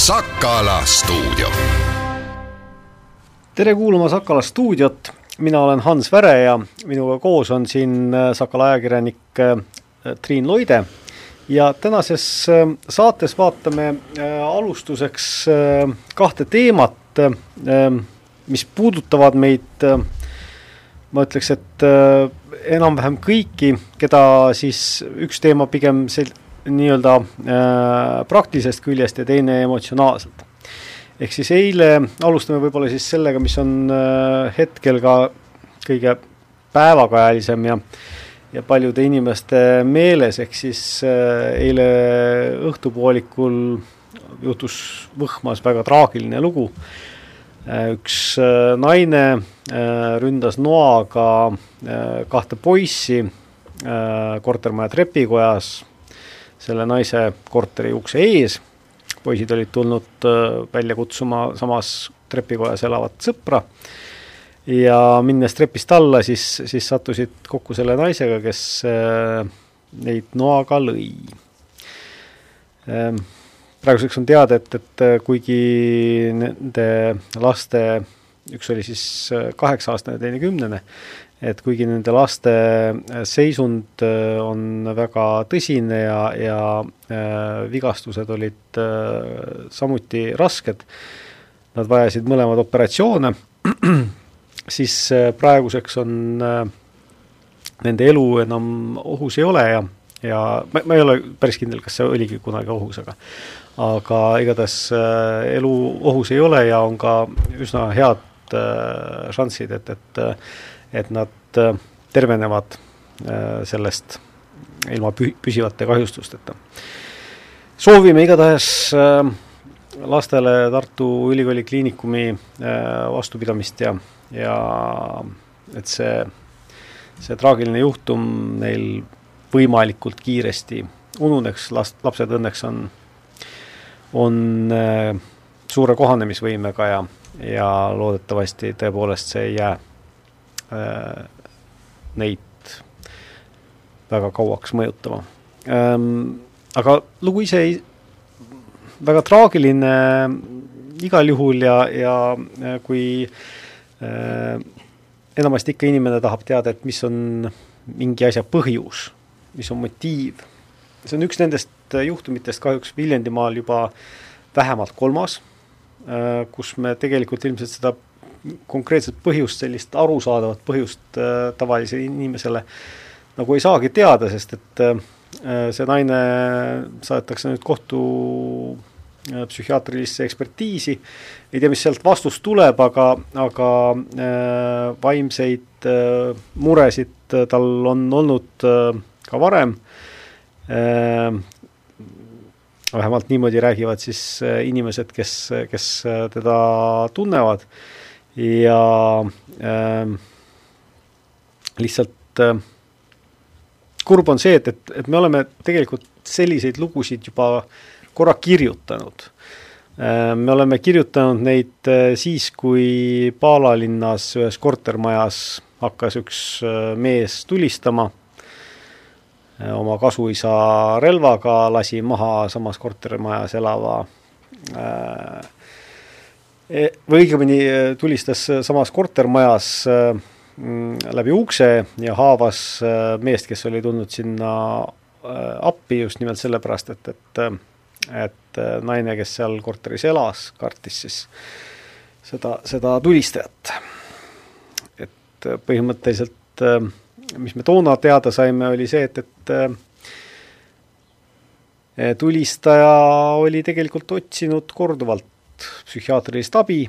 Sakala stuudio. tere kuulama Sakala stuudiot, mina olen Hans Väre ja minuga koos on siin äh, Sakala ajakirjanik äh, Triin Loide ja tänases äh, saates vaatame alustuseks kahte teemat, mis puudutavad meid, ma ütleks, et enam-vähem kõiki, keda siis üks teema pigem sel-, nii-öelda äh, praktilisest küljest ja teine emotsionaalselt. ehk siis eile alustame võib-olla siis sellega, mis on äh, hetkel ka kõige päevakajalisem ja ja paljude inimeste meeles, ehk siis äh, eile õhtupoolikul juhtus Võhmas väga traagiline lugu. Üks naine ründas noaga kahte poissi kortermaja trepikojas selle naise korteri ukse ees, poisid olid tulnud äh, välja kutsuma samas trepikojas elavat sõpra ja minnes trepist alla, siis, siis sattusid kokku selle naisega, kes äh, neid noaga lõi. Ähm, praeguseks on teada, et, et äh, kuigi nende laste, üks oli siis kaheksa-aastane, teine kümnene, et kuigi nende laste äh, seisund äh, on väga tõsine ja, ja äh, vigastused olid samuti rasked, nad vajasid mõlemad operatsioone, siis praeguseks on nende elu enam ohus ei ole ja, ja ma, ma ei ole päris kindel, kas see oligi kunagi ohus, aga aga igatahes elu ohus ei ole ja on ka üsna head šanssid, et, et et nad äh, tervenevad äh, sellest ilma pü-, püsivate kahjustusteta. soovime igatahes äh, lastele Tartu Ülikooli Kliinikumi vastupidamist ja, ja et see, see traagiline juhtum neil võimalikult kiiresti ununeks, last, lapsed õnneks on, on suure kohanemisvõimega ja, ja loodetavasti tõepoolest see ei jää neid väga kauaks mõjutama. Ähm, aga lugu ise ei, väga traagiline igal juhul ja, ja kui äh, enamasti ikka inimene tahab teada, et mis on mingi asja põhjus, mis on motiiv. see on üks nendest juhtumitest kahjuks Viljandimaal juba vähemalt kolmas, äh, kus me tegelikult ilmselt seda konkreetset põhjust, sellist arusaadavat põhjust äh, tavalisele inimesele nagu ei saagi teada, sest et äh, see naine saadetakse nüüd kohtu äh, psühhiaatrilisse ekspertiisi, ei tea, mis sealt vastus tuleb, aga, aga vaimseid muresid tal on olnud ka varem. Äh,, vähemalt niimoodi räägivad siis inimesed, kes, kes teda tunnevad ja äh, lihtsalt äh, kurb on see, et, et, et me oleme tegelikult selliseid lugusid juba korra kirjutanud äh,. me oleme kirjutanud neid äh, siis, kui Paala linnas ühes kortermajas hakkas üks äh, mees tulistama äh, oma kasuisa relvaga, lasi maha samas kortermajas elava äh, või õigemini e, tulistas samas kortermajas e, mm, läbi ukse ja haavas meest, kes oli tulnud sinna appi just nimelt sellepärast, et, et et naine, kes seal korteris elas, kartis siis seda, seda tulistajat. et põhimõtteliselt mis me toona teada saime, oli see, et, et tulistaja oli tegelikult otsinud korduvalt psühhiaatrilist abi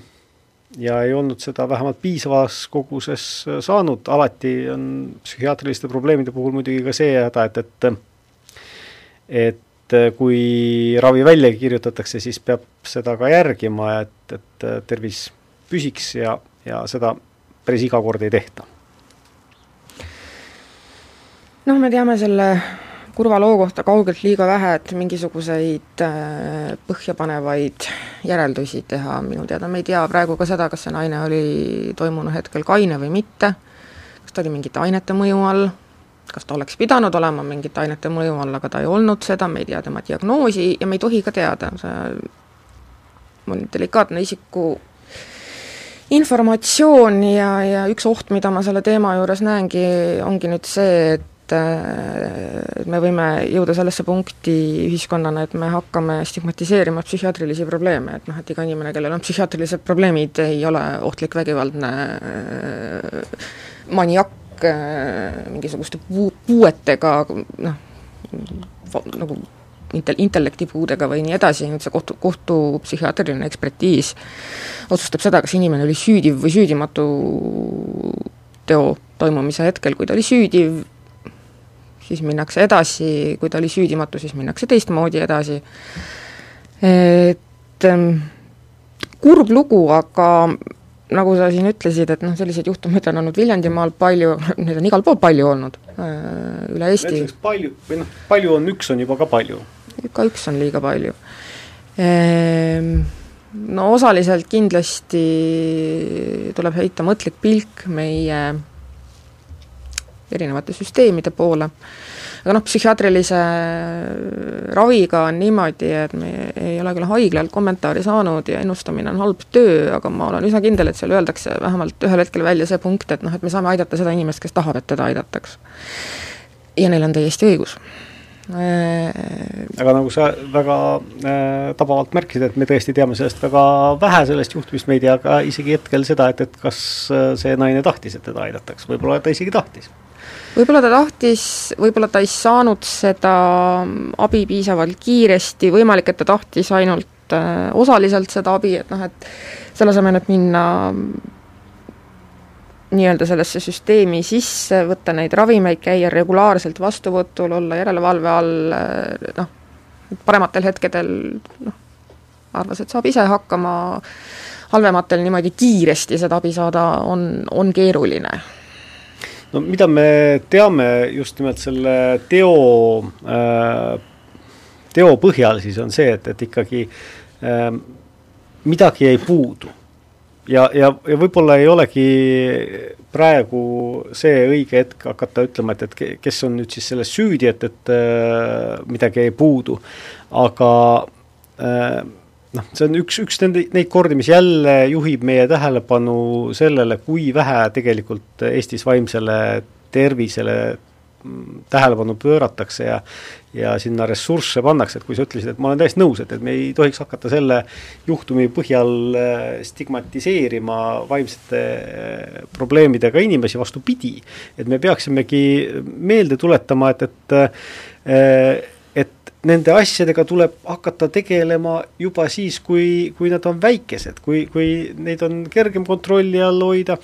ja ei olnud seda vähemalt piisavas koguses saanud, alati on psühhiaatriliste probleemide puhul muidugi ka see häda, et, et et kui ravi välja kirjutatakse, siis peab seda ka järgima, et, et tervis püsiks ja, ja seda päris iga kord ei tehta. noh, me teame selle kurva loo kohta kaugelt liiga vähe, et mingisuguseid äh, põhjapanevaid järeldusi teha, minu teada. Me ei tea praegu ka seda, kas see naine oli toimunud hetkel kaine või mitte, kas ta oli mingite ainete mõju all, kas ta oleks pidanud olema mingite ainete mõju all, aga ta ei olnud seda, me ei tea tema diagnoosi ja me ei tohi ka teada, see mul delikaatne isiku informatsioon ja, ja üks oht, mida ma selle teema juures näengi, ongi nüüd see, et et me võime jõuda sellesse punkti ühiskonnana, et me hakkame stigmatiseerima psühhiaatrilisi probleeme, et noh, et iga inimene, kellel on psühhiaatrilised probleemid, ei ole ohtlik vägivaldne maniakk mingisuguste puu-, puuetega noh, nagu intel-, intellektipuudega või nii edasi, nüüd see kohtu, kohtupsühhiaatriline ekspertiis otsustab seda, kas inimene oli süüdiv või süüdimatu teo toimumise hetkel, kui ta oli süüdiv, siis minnakse edasi, kui ta oli süüdimatu, siis minnakse teistmoodi edasi, et ähm, kurb lugu, aga nagu sa siin ütlesid, et noh, selliseid juhtumeid on olnud Viljandimaal palju, neid on igal pool palju olnud, äh, üle Eesti. palju, või noh, palju on, üks on juba ka palju ka üks on liiga palju. Ehm, no osaliselt kindlasti tuleb heita mõtlik pilk meie erinevate süsteemide poole, aga noh, psühhiaatrilise raviga on niimoodi, et me ei ole küll haiglalt kommentaari saanud ja ennustamine on halb töö, aga ma olen üsna kindel, et seal öeldakse vähemalt ühel hetkel välja see punkt, et noh, et me saame aidata seda inimest, kes tahab, et teda aidataks. ja neil on täiesti õigus Äh, aga nagu sa väga äh, tabavalt märkisid, et me tõesti teame sellest väga vähe, sellest juhtumist, me ei tea ka isegi hetkel seda, et, et kas äh, see naine tahtis, et teda aidataks, võib-olla ta isegi tahtis. Võib-olla ta tahtis, võib-olla ta ei saanud seda abi piisavalt kiiresti, võimalik, et ta tahtis ainult äh, osaliselt seda abi, et noh, et selle asemel, et minna nii-öelda sellesse süsteemi sisse, võtta neid ravimeid, käia regulaarselt vastuvõtul, olla järelevalve all, noh, parematel hetkedel noh, arvas, et saab ise hakkama, halvematel niimoodi kiiresti seda abi saada on, on keeruline. No mida me teame just nimelt selle teo äh,, teo põhjal siis on see, et, et ikkagi äh, midagi jäi puudu. Ja, ja, ja võib-olla ei olegi praegu see õige hetk hakata ütlema, et, et kes on nüüd siis selles süüdi, et, et äh, midagi jäi puudu, aga äh, noh, see on üks, üks nende, neid kordi, mis jälle juhib meie tähelepanu sellele, kui vähe tegelikult Eestis vaimsele tervisele tähelepanu pööratakse ja ja sinna ressursse pannakse, et kui sa ütlesid, et ma olen täiesti nõus, et, et me ei tohiks hakata selle juhtumi põhjal äh, stigmatiseerima vaimsete äh, probleemidega inimesi, vastupidi, et me peaksimegi meelde tuletama, et, et äh, nende asjadega tuleb hakata tegelema juba siis, kui, kui nad on väikesed, kui, kui neid on kergem kontrolli all hoida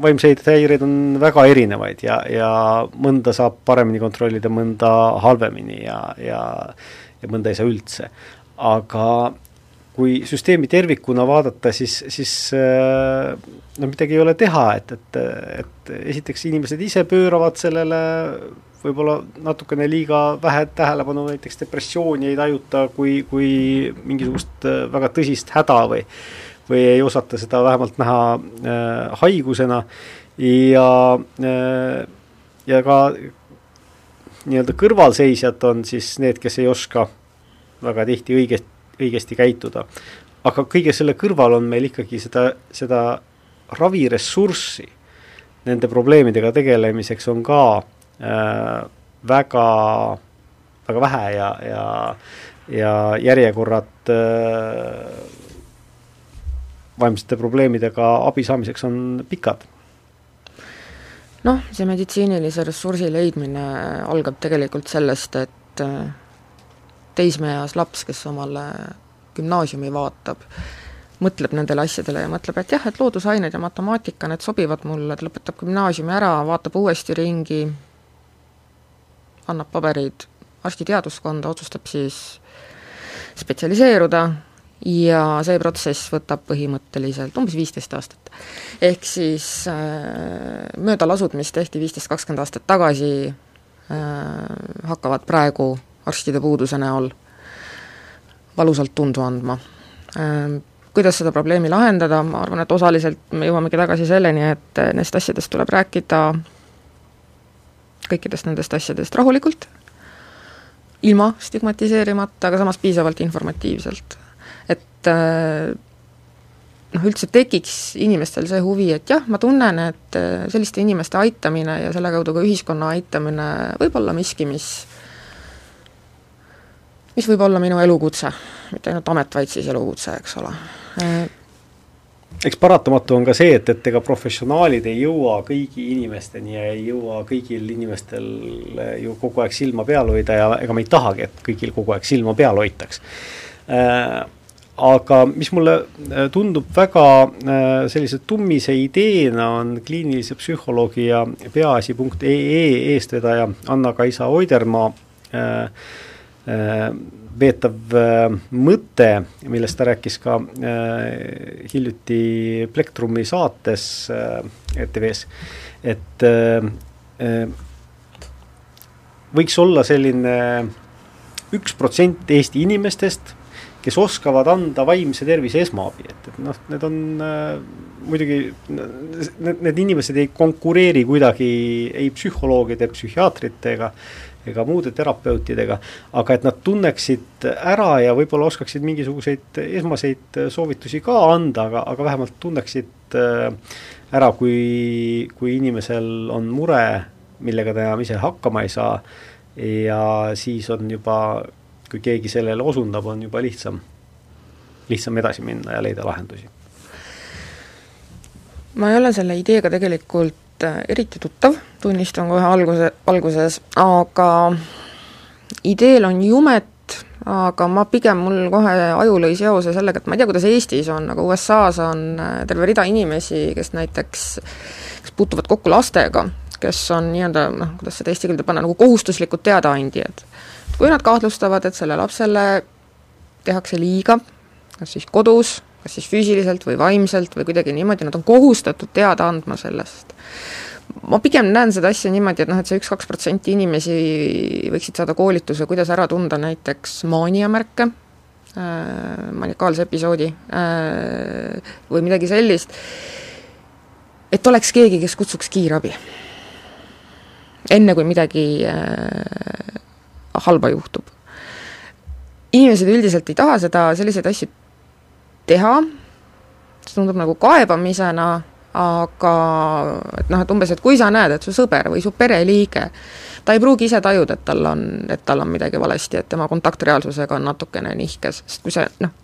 vaimseid häireid on väga erinevaid ja, ja mõnda saab paremini kontrollida, mõnda halvemini ja, ja ja mõnda ei saa üldse. aga kui süsteemi tervikuna vaadata, siis, siis äh, no midagi ei ole teha, et, et, et esiteks inimesed ise pööravad sellele võib-olla natukene liiga vähe tähelepanu, näiteks depressiooni ei tajuta kui, kui mingisugust äh, väga tõsist häda või või ei osata seda vähemalt näha äh, haigusena ja äh,, ja ka nii-öelda kõrvalseisjad on siis need, kes ei oska väga tihti õigesti, õigesti käituda. aga kõige selle kõrval on meil ikkagi seda, seda raviressurssi nende probleemidega tegelemiseks on ka äh, väga, väga vähe ja, ja, ja järjekorrad äh, vaimsete probleemidega abi saamiseks on pikad? noh, see meditsiinilise ressursi leidmine algab tegelikult sellest, et äh, teismeeas laps, kes omale gümnaasiumi vaatab, mõtleb nendele asjadele ja mõtleb, et jah, et loodusained ja matemaatika, need sobivad mulle, ta lõpetab gümnaasiumi ära, vaatab uuesti ringi, annab paberid arstiteaduskonda, otsustab siis spetsialiseeruda, ja see protsess võtab põhimõtteliselt umbes viisteist aastat. ehk siis äh, möödalasud, mis tehti viisteist, kakskümmend aastat tagasi äh,, hakkavad praegu arstide puuduse näol valusalt tundu andma äh,. Kuidas seda probleemi lahendada, ma arvan, et osaliselt me jõuamegi tagasi selleni, et nendest asjadest tuleb rääkida, kõikidest nendest asjadest rahulikult, ilma stigmatiseerimata, aga samas piisavalt informatiivselt. Et äh, noh, üldse tekiks inimestel see huvi, et jah, ma tunnen, et äh, selliste inimeste aitamine ja selle kaudu ka ühiskonna aitamine võib olla miski, mis mis võib olla minu elukutse, mitte ainult amet, vaid siis elukutse, eks ole eks paratamatu on ka see, et, et ega professionaalid ei jõua kõigi inimesteni ja ei jõua kõigil inimestel ju kogu aeg silma peal hoida ja ega me ei tahagi, et kõigil kogu aeg silma peal hoitaks. Äh, aga mis mulle äh, tundub väga äh, sellise tummise ideena, on kliinilise psühholoogi ja peaasi.ee eestvedaja Anna-Kaisa Oidermaa äh, veetav mõte, millest ta rääkis ka hiljuti Plektrumi saates ETV-s, et võiks olla selline üks protsent Eesti inimestest kes oskavad anda vaimse tervise esmaabi, et, et noh, need on äh, muidugi, need, need inimesed ei konkureeri kuidagi ei psühholoogide, psühhiaatrite ega ega muude terapeutidega, aga et nad tunneksid ära ja võib-olla oskaksid mingisuguseid esmaseid soovitusi ka anda, aga, aga vähemalt tunneksid äh, ära, kui, kui inimesel on mure, millega ta enam ise hakkama ei saa ja siis on juba kui keegi sellele osundab, on juba lihtsam, lihtsam edasi minna ja leida lahendusi. ma ei ole selle ideega tegelikult äh, eriti tuttav, tunnistan kohe alguse, alguses, aga ideel on jumet, aga ma pigem, mul kohe aju lõi seose sellega, et ma ei tea, kuidas Eestis on, aga USA-s on äh, terve rida inimesi, kes näiteks, kes puutuvad kokku lastega, kes on nii-öelda noh, kuidas seda eesti keelde panna, nagu kohustuslikud teadaandjad. Kui nad kahtlustavad, et sellele lapsele tehakse liiga, kas siis kodus, kas siis füüsiliselt või vaimselt või kuidagi niimoodi, nad on kohustatud teada andma sellest. ma pigem näen seda asja niimoodi, et noh, et see üks-kaks protsenti inimesi võiksid saada koolituse, kuidas ära tunda näiteks maaniamärke äh,, maniakaalse episoodi äh, või midagi sellist, et oleks keegi, kes kutsuks kiirabi. enne, kui midagi äh, halba juhtub. inimesed üldiselt ei taha seda, selliseid asju teha, see tundub nagu kaebamisena, aga et noh, et umbes, et kui sa näed, et su sõber või su pereliige, ta ei pruugi ise tajuda, et tal on, et tal on midagi valesti, et tema kontaktreaalsusega on natukene nihkes, sest kui see noh,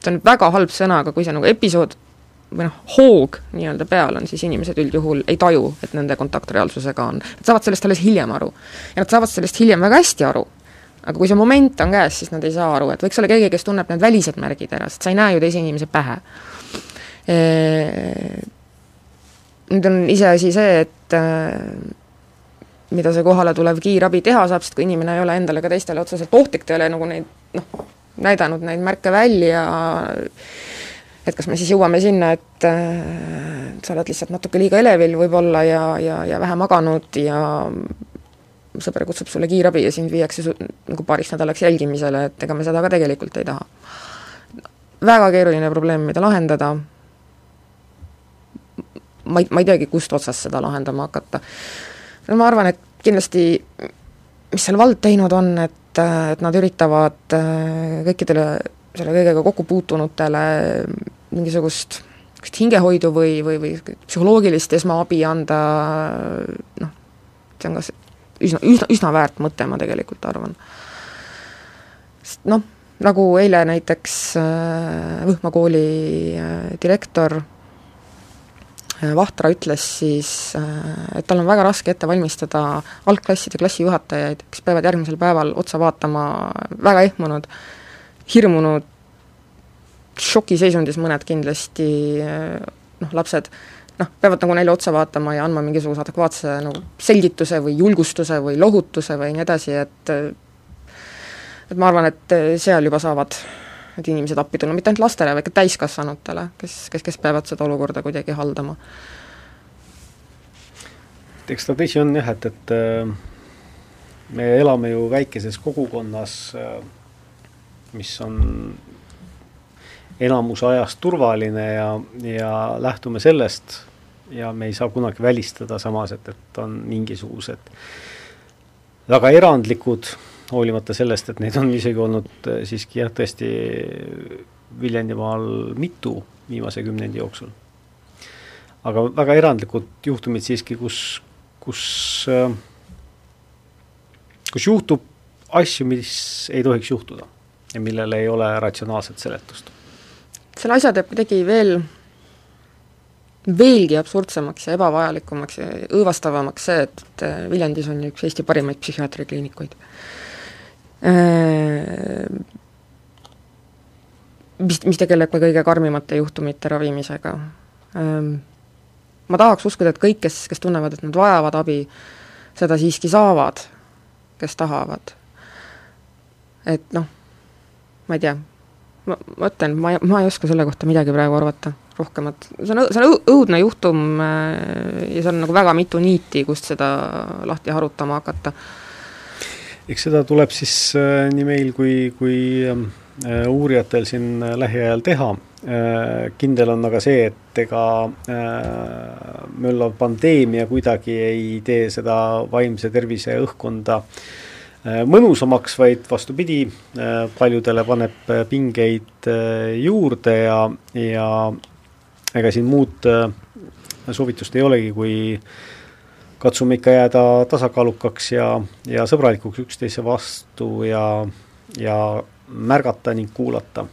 see on väga halb sõna, aga kui see nagu episood või noh, hoog nii-öelda peal on, siis inimesed üldjuhul ei taju, et nende kontaktreaalsusega on, nad saavad sellest alles hiljem aru. ja nad saavad sellest hiljem väga hästi aru. Aga kui see moment on käes, siis nad ei saa aru, et võiks olla keegi, kes tunneb need välised märgid ära, sest sa ei näe ju teise inimese pähe. Nüüd on iseasi see, et mida see kohale tulev kiirabi teha saab, sest kui inimene ei ole endale ega teistele otseselt ohtlik, ta ei ole nagu neid noh, näidanud neid märke välja, et kas me siis jõuame sinna, et äh, sa oled lihtsalt natuke liiga elevil võib-olla ja, ja, ja vähe maganud ja sõber kutsub sulle kiirabi ja sind viiakse su-, nagu paariks nädalaks jälgimisele, et ega me seda ka tegelikult ei taha. väga keeruline probleem, mida lahendada, ma ei, ma ei teagi, kust otsast seda lahendama hakata. no ma arvan, et kindlasti mis seal vald teinud on, et, et nad üritavad äh, kõikidele selle kõigega kokku puutunutele mingisugust niisugust hingehoidu või, või, või psühholoogilist esmaabi anda, noh, see on ka üsna, üsna, üsna väärt mõte, ma tegelikult arvan. sest noh, nagu eile näiteks äh, Võhma kooli äh, direktor äh, Vahtra ütles siis, et tal on väga raske ette valmistada algklasside klassijuhatajaid, kes peavad järgmisel päeval otsa vaatama väga ehmunud hirmunud, šokiseisundis mõned kindlasti noh, lapsed noh, peavad nagu neile otsa vaatama ja andma mingisuguse adekvaatse nagu selgituse või julgustuse või lohutuse või nii edasi, et et ma arvan, et seal juba saavad need inimesed appi tulla, mitte ainult lastele, vaid ka täiskasvanutele, kes, kes, kes peavad seda olukorda kuidagi haldama. eks ta tõsi on jah, et, et me elame ju väikeses kogukonnas äh, mis on enamuse ajast turvaline ja, ja lähtume sellest ja me ei saa kunagi välistada samas, et, et on mingisugused väga erandlikud hoolimata sellest, et neid on isegi olnud äh, siiski jah, tõesti Viljandimaal mitu viimase kümnendi jooksul. aga väga erandlikud juhtumid siiski, kus, kus, äh, kus juhtub asju, mis ei tohiks juhtuda ja millel ei ole ratsionaalset seletust. selle asja teeb kuidagi veel veelgi absurdsemaks ja ebavajalikumaks ja õõvastavamaks see, et Viljandis on üks Eesti parimaid psühhiaatriakliinikuid. Äh, mis, mis tegeleb ka kõige karmimate juhtumite ravimisega. Ähm, ma tahaks uskuda, et kõik, kes, kes tunnevad, et nad vajavad abi, seda siiski saavad, kes tahavad. et noh, ma ei tea, ma, ütlen, ma, ma ei oska selle kohta midagi praegu arvata rohkemat, see on, see on õudne juhtum äh, ja seal on nagu väga mitu niiti, kust seda lahti harutama hakata. eks seda tuleb siis äh, nii meil kui, kui äh, uurijatel siin lähiajal teha, kindel on aga see, et ega möllav pandeemia kuidagi ei tee seda vaimse tervise õhkkonda mõnusamaks, vaid vastupidi, paljudele paneb pingeid juurde ja, ja ega siin muud äh, soovitust ei olegi, kui katsume ikka jääda tasakaalukaks ja, ja sõbralikuks üksteise vastu ja, ja märgata ning kuulata,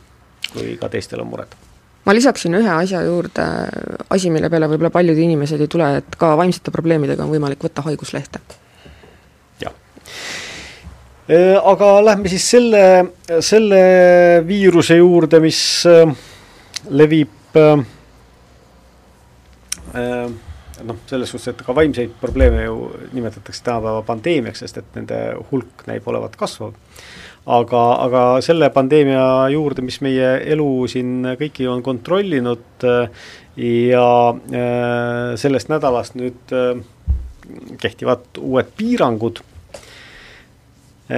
kui ka teistel on mured. ma lisaksin ühe asja juurde, asi, mille peale võib-olla paljud inimesed ei tule, et ka vaimsete probleemidega on võimalik võtta haiguslehte. jah. Äh, aga lähme siis selle, selle viiruse juurde, mis äh, levib noh, selles suhtes, et ka vaimseid probleeme ju nimetatakse tänapäeva pandeemiaks, sest et nende hulk näib olevat kasvav. aga, aga selle pandeemia juurde, mis meie elu siin kõiki on kontrollinud äh, ja äh, sellest nädalast nüüd kehtivad uued piirangud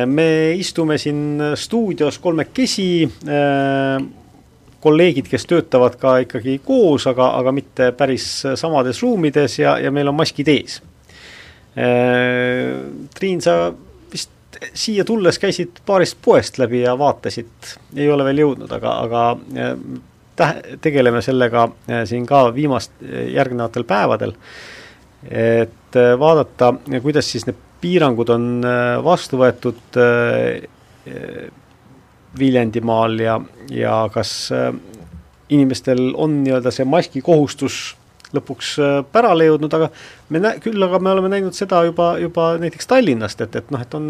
me istume siin stuudios kolmekesi kolleegid, kes töötavad ka ikkagi koos, aga, aga mitte päris samades ruumides ja, ja meil on maskid ees. Äh, Triin, sa vist siia tulles käisid paarist poest läbi ja vaatasid, ei ole veel jõudnud, aga, aga äh, tähe, tegeleme sellega äh, siin ka viimast, järgnevatel päevadel, et vaadata, kuidas siis need piirangud on vastu võetud Viljandimaal ja, ja kas äh, inimestel on nii-öelda see maski kohustus lõpuks äh, pärale jõudnud, aga me nä-, küll aga me oleme näinud seda juba, juba näiteks Tallinnast, et, et noh, et on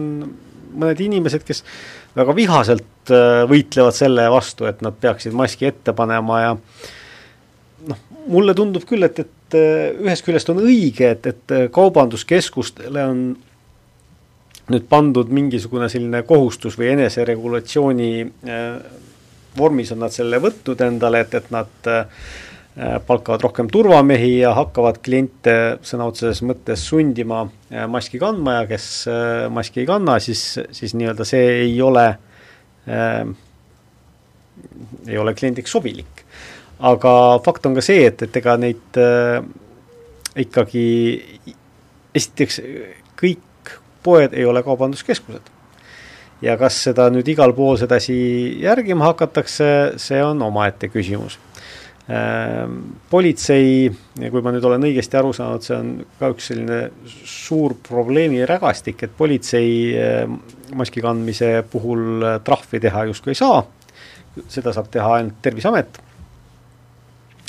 mõned inimesed, kes väga vihaselt äh, võitlevad selle vastu, et nad peaksid maski ette panema ja noh, mulle tundub küll, et, et ühest küljest on õige, et, et kaubanduskeskustele on nüüd pandud mingisugune selline kohustus või eneseregulatsiooni äh, vormis on nad selle võtnud endale, et, et nad äh, palkavad rohkem turvamehi ja hakkavad kliente sõna otseses mõttes sundima äh, maski kandma ja kes maski ei kanna, siis, siis nii-öelda see ei ole äh,, ei ole kliendiks sobilik. aga fakt on ka see, et, et ega neid äh, ikkagi esiteks kõik poed ei ole kaubanduskeskused. ja kas seda nüüd igal pool sedasi järgima hakatakse, see on omaette küsimus. Ehm, politsei, kui ma nüüd olen õigesti aru saanud, see on ka üks selline suur probleemirägastik, et politsei ehm, maski kandmise puhul trahvi teha justkui ei saa, seda saab teha ainult Terviseamet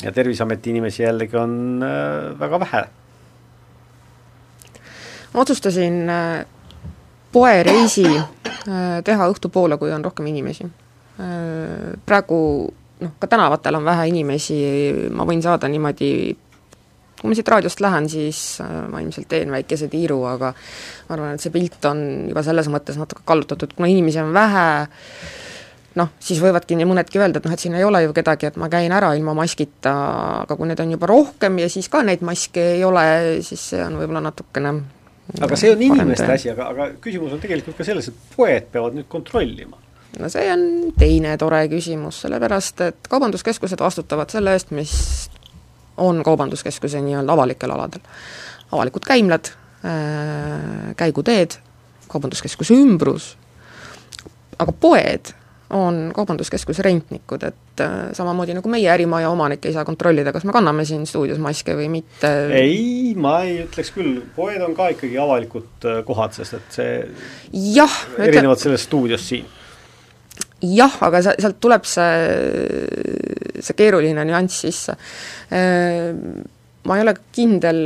ja Terviseameti inimesi jällegi on ehm, väga vähe ma otsustasin äh, poereisi äh, teha õhtupoole, kui on rohkem inimesi. Äh, praegu noh, ka tänavatel on vähe inimesi, ma võin saada niimoodi kui ma siit raadiost lähen, siis ma ilmselt teen väikese tiiru, aga ma arvan, et see pilt on juba selles mõttes natuke kallutatud, kuna inimesi on vähe, noh, siis võivadki nii mõnedki öelda, et noh, et siin ei ole ju kedagi, et ma käin ära ilma maskita, aga kui neid on juba rohkem ja siis ka neid maske ei ole, siis see on võib-olla natukene aga see on inimeste asi, aga, aga küsimus on tegelikult ka selles, et poed peavad nüüd kontrollima no see on teine tore küsimus, sellepärast et kaubanduskeskused vastutavad selle eest, mis on kaubanduskeskuse nii-öelda avalikel aladel. avalikud käimlad äh,, käiguteed, kaubanduskeskuse ümbrus aga poed on kaubanduskeskuse rentnikud, et äh, samamoodi nagu meie ärimaja omanik ei saa kontrollida, kas me kanname siin stuudios maske või mitte. ei, ma ei ütleks küll, poed on ka ikkagi avalikud äh, kohad, sest et see jah, erinevalt ütle... sellest stuudiost siin. jah, aga sa, sealt tuleb see, see keeruline nüanss sisse äh, ma ei ole kindel,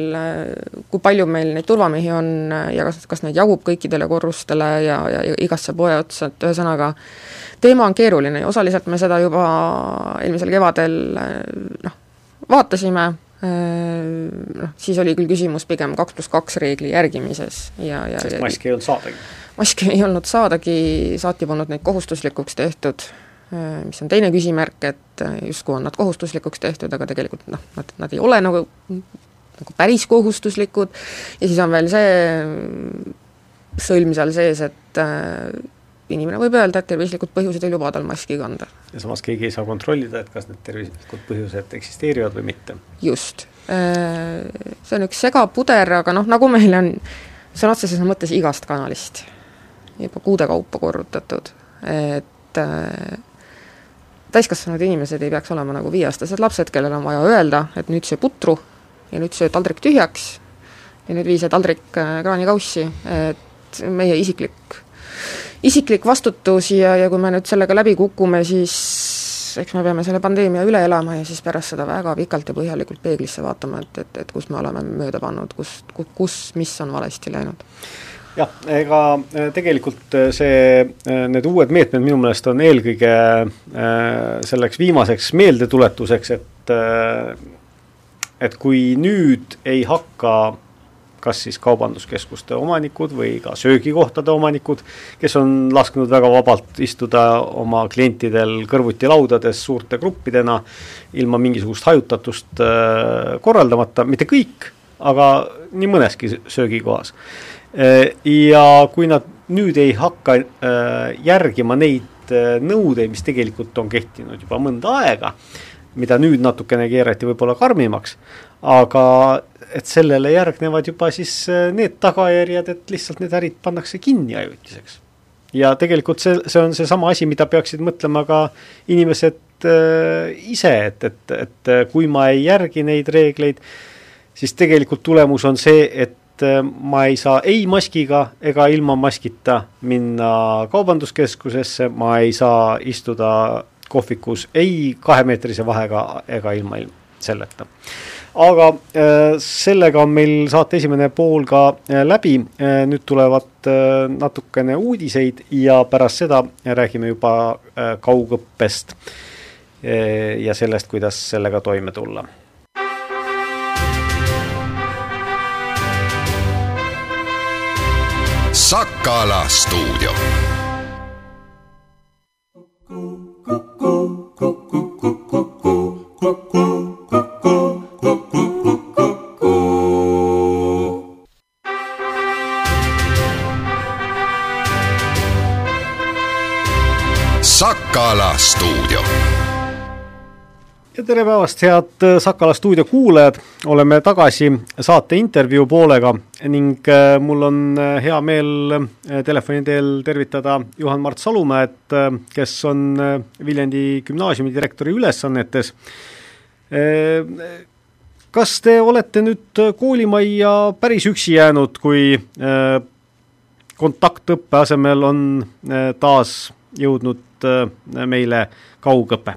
kui palju meil neid turvamehi on ja kas, kas neid jagub kõikidele korrustele ja, ja igasse poe otsa, et ühesõnaga teema on keeruline ja osaliselt me seda juba eelmisel kevadel noh, vaatasime, noh, siis oli küll küsimus pigem kaks pluss kaks reegli järgimises ja, ja sest maski ei olnud saadagi? maski ei olnud saadagi, saati polnud neid kohustuslikuks tehtud, mis on teine küsimärk, et justkui on nad kohustuslikuks tehtud, aga tegelikult noh, nad, nad ei ole nagu, nagu päris kohustuslikud ja siis on veel see sõlm seal sees, et inimene võib öelda, et tervislikud põhjused ei luba tal maski kanda. ja samas keegi ei saa kontrollida, et kas need tervislikud põhjused eksisteerivad või mitte. just. Äh, see on üks segapuder, aga noh, nagu meil on sõna otseses mõttes igast kanalist juba kuude kaupa korrutatud, et äh, täiskasvanud inimesed ei peaks olema nagu viieaastased lapsed, kellel on vaja öelda, et nüüd söö putru ja nüüd söö taldrik tühjaks ja nüüd vii see taldrik äh, kraanikaussi, et meie isiklik isiklik vastutus ja, ja kui me nüüd sellega läbi kukume, siis eks me peame selle pandeemia üle elama ja siis pärast seda väga pikalt ja põhjalikult peeglisse vaatama, et, et, et kus me oleme mööda pannud, kus, kus, mis on valesti läinud. Jah, ega äh, tegelikult äh, see, äh, need uued meetmed minu meelest on eelkõige selleks viimaseks meeldetuletuseks, et et kui nüüd ei hakka kas siis kaubanduskeskuste omanikud või ka söögikohtade omanikud, kes on lasknud väga vabalt istuda oma klientidel kõrvuti laudades suurte gruppidena, ilma mingisugust hajutatust äh, korraldamata, mitte kõik, aga nii mõneski söögikohas. Äh, ja kui nad nüüd ei hakka äh, järgima neid nõudeid, mis tegelikult on kehtinud juba mõnda aega, mida nüüd natukene keerati võib-olla karmimaks, aga et sellele järgnevad juba siis äh, need tagajärjed, et lihtsalt need ärid pannakse kinni ajutiseks. ja tegelikult see, see on seesama asi, mida peaksid mõtlema ka inimesed äh, ise, et, et, et äh, kui ma ei järgi neid reegleid, siis tegelikult tulemus on see, et äh, ma ei saa ei maskiga ega ilma maskita minna kaubanduskeskusesse, ma ei saa istuda kohvikus ei kahemeetrise vahega ega ilma selleta aga äh, sellega on meil saate esimene pool ka äh, läbi, äh, nüüd tulevad natukene uudiseid ja pärast seda räägime juba kaugõppest ja sellest, kuidas sellega toime tulla Sakala stuudio. Kuku, kuku, kuku, kuku, kuku. Sakala stuudio. ja tere päevast, head äh, Sakala stuudio kuulajad, oleme tagasi saate intervjuu poolega ning äh, mul on äh, hea meel telefoni teel tervitada Juhan-Mart Salumäed, kes on Viljandi gümnaasiumi direktori ülesannetes. Kas te olete nüüd koolimajja päris üksi jäänud, kui kontaktõppe asemel on taas jõudnud äh, meile kaugõpe?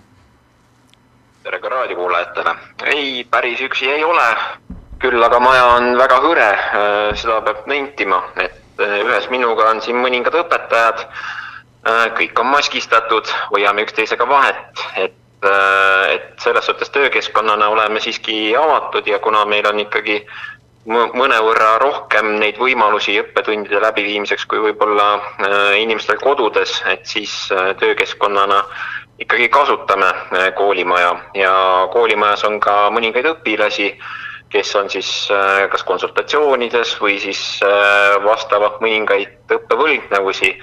tere ka raadiokuulajatele. ei, päris üksi ei ole, küll aga maja on väga hõre, äh, seda peab nentima, et äh, ühes minuga on siin mõningad õpetajad, kõik on maskistatud, hoiame üksteisega vahet, et et selles suhtes töökeskkonnana oleme siiski avatud ja kuna meil on ikkagi mõnevõrra rohkem neid võimalusi õppetundide läbiviimiseks kui võib-olla äh, inimestel kodudes, et siis äh, töökeskkonnana ikkagi kasutame äh, koolimaja ja koolimajas on ka mõningaid õpilasi, kes on siis kas konsultatsioonides või siis vastavad mõningaid õppevõlgnevusi.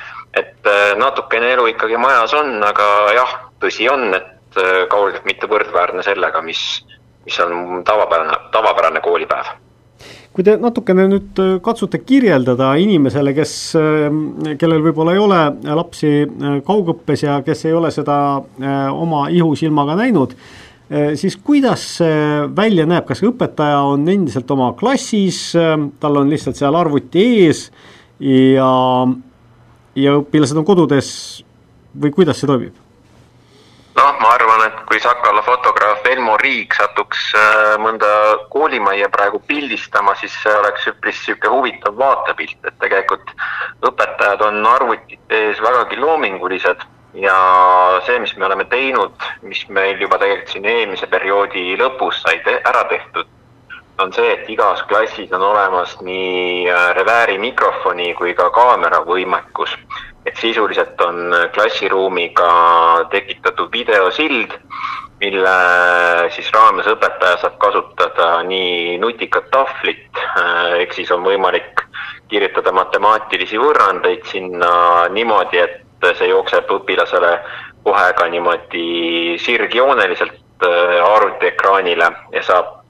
et natukene elu ikkagi majas on, aga jah, tõsi on, et kaugeltki mitte võrdväärne sellega, mis, mis on tavapärane, tavapärane koolipäev kui te natukene nüüd äh, katsute kirjeldada inimesele, kes, äh, kellel võib-olla ei ole lapsi äh, kaugõppes ja kes ei ole seda oma ihusilmaga näinud, siis kuidas see välja näeb, kas õpetaja on endiselt oma klassis, tal on lihtsalt seal arvuti ees ja, ja õpilased on kodudes või kuidas see toimib? noh, ma arvan, et kui Sakala fotograaf Elmo Riik satuks äh, mõnda koolimajja praegu pildistama, siis see oleks üpris niisugune huvitav vaatepilt, et tegelikult õpetajad on arvutite ees vägagi loomingulised ja see, mis me oleme teinud, mis meil juba tegelikult siin eelmise perioodi lõpus sai te ära tehtud, on see, et igas klassis on olemas nii äh, revääri mikrofoni kui ka kaamera võimekus et sisuliselt on klassiruumiga tekitatud videosild, mille siis raames õpetaja saab kasutada nii nutikat tahvlit, äh, ehk siis on võimalik kirjutada matemaatilisi võrrandeid sinna niimoodi, et see jookseb õpilasele kohe ka niimoodi sirgjooneliselt äh, arvutiekraanile ja saab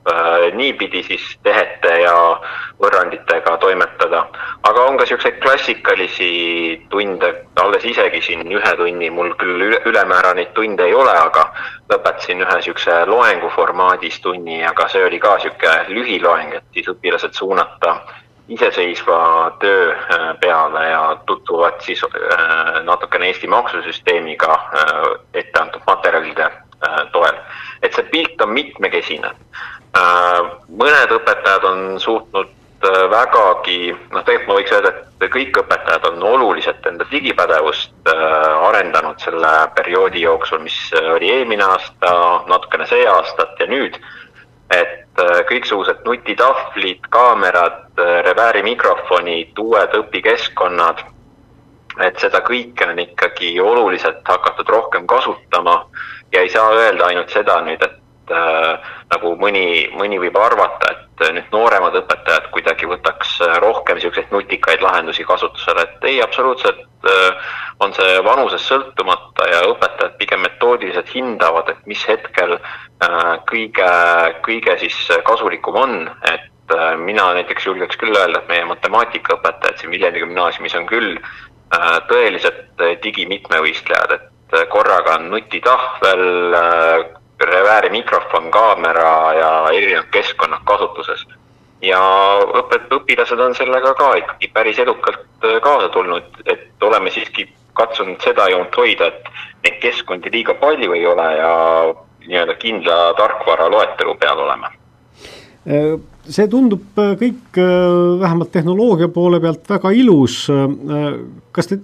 niipidi siis tehete ja võrranditega toimetada. aga on ka niisuguseid klassikalisi tunde, alles isegi siin ühe tunni, mul küll üle, ülemäära neid tunde ei ole, aga lõpetasin ühe niisuguse loengu formaadis tunni, aga see oli ka niisugune lühiloeng, et siis õpilased suunata iseseisva töö äh, peale ja tutvuvad siis äh, natukene Eesti maksusüsteemiga ette antud materjalide toel. et see pilt on mitmekesine Äh, mõned õpetajad on suutnud äh, vägagi, noh, tegelikult ma võiks öelda, et kõik õpetajad on oluliselt enda digipädevust äh, arendanud selle perioodi jooksul, mis oli eelmine aasta, natukene see aastat ja nüüd. et kõiksugused nutitahvlid, kaamerad, revääri mikrofonid, uued õpikeskkonnad, et seda kõike on ikkagi oluliselt hakatud rohkem kasutama ja ei saa öelda ainult seda nüüd, et äh, nagu mõni, mõni võib arvata, et nüüd nooremad õpetajad kuidagi võtaks rohkem niisuguseid nutikaid lahendusi kasutusele, et ei, absoluutselt äh, on see vanusest sõltumata ja õpetajad pigem metoodiliselt hindavad, et mis hetkel äh, kõige, kõige siis kasulikum on, et äh, mina näiteks julgeks küll öelda, et meie matemaatikaõpetajad siin Viljandi gümnaasiumis on küll tõelised digimitmevõistlejad, et korraga on nutitahvel, revääri mikrofon, kaamera ja erinevad keskkonnad kasutuses. ja õpet-, õpilased on sellega ka ikkagi päris edukalt äh, kaasa tulnud, et oleme siiski katsunud seda joont hoida, et neid keskkondi liiga palju ei ole ja nii-öelda kindla tarkvara loetelu peal oleme äh, see tundub äh, kõik vähemalt tehnoloogia poole pealt väga ilus. kas te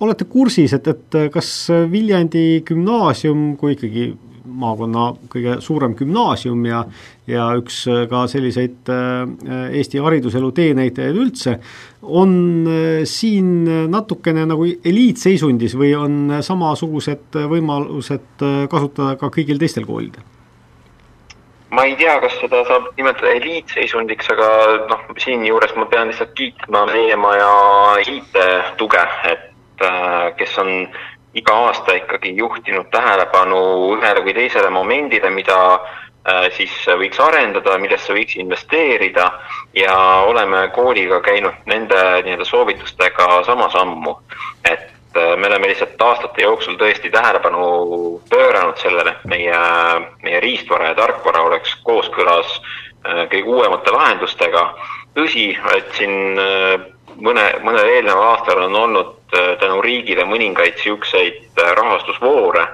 olete kursis, et, et kas Viljandi gümnaasium, kui ikkagi maakonna kõige suurem gümnaasium ja ja üks äh, ka selliseid äh, Eesti hariduselu teenäitajaid üldse, on äh, siin natukene nagu eliitseisundis või on samasugused võimalused kasutada ka kõigil teistel koolidel? ma ei tea, kas seda saab nimetada eliitseisundiks, aga noh, siinjuures ma pean lihtsalt kiitma meie maja IT-tuge, et kes on iga aasta ikkagi juhtinud tähelepanu ühele või teisele momendile, mida äh, siis võiks arendada, millesse võiks investeerida ja oleme kooliga käinud nende nii-öelda soovitustega sama sammu. et äh, me oleme lihtsalt aastate jooksul tõesti tähelepanu pööranud sellele, et meie, meie riistvara ja tarkvara oleks kooskõlas äh, kõige uuemate lahendustega. tõsi, et siin mõne, mõnel eelneval aastal on olnud äh, tänu riigile mõningaid niisuguseid äh, rahastusvoore,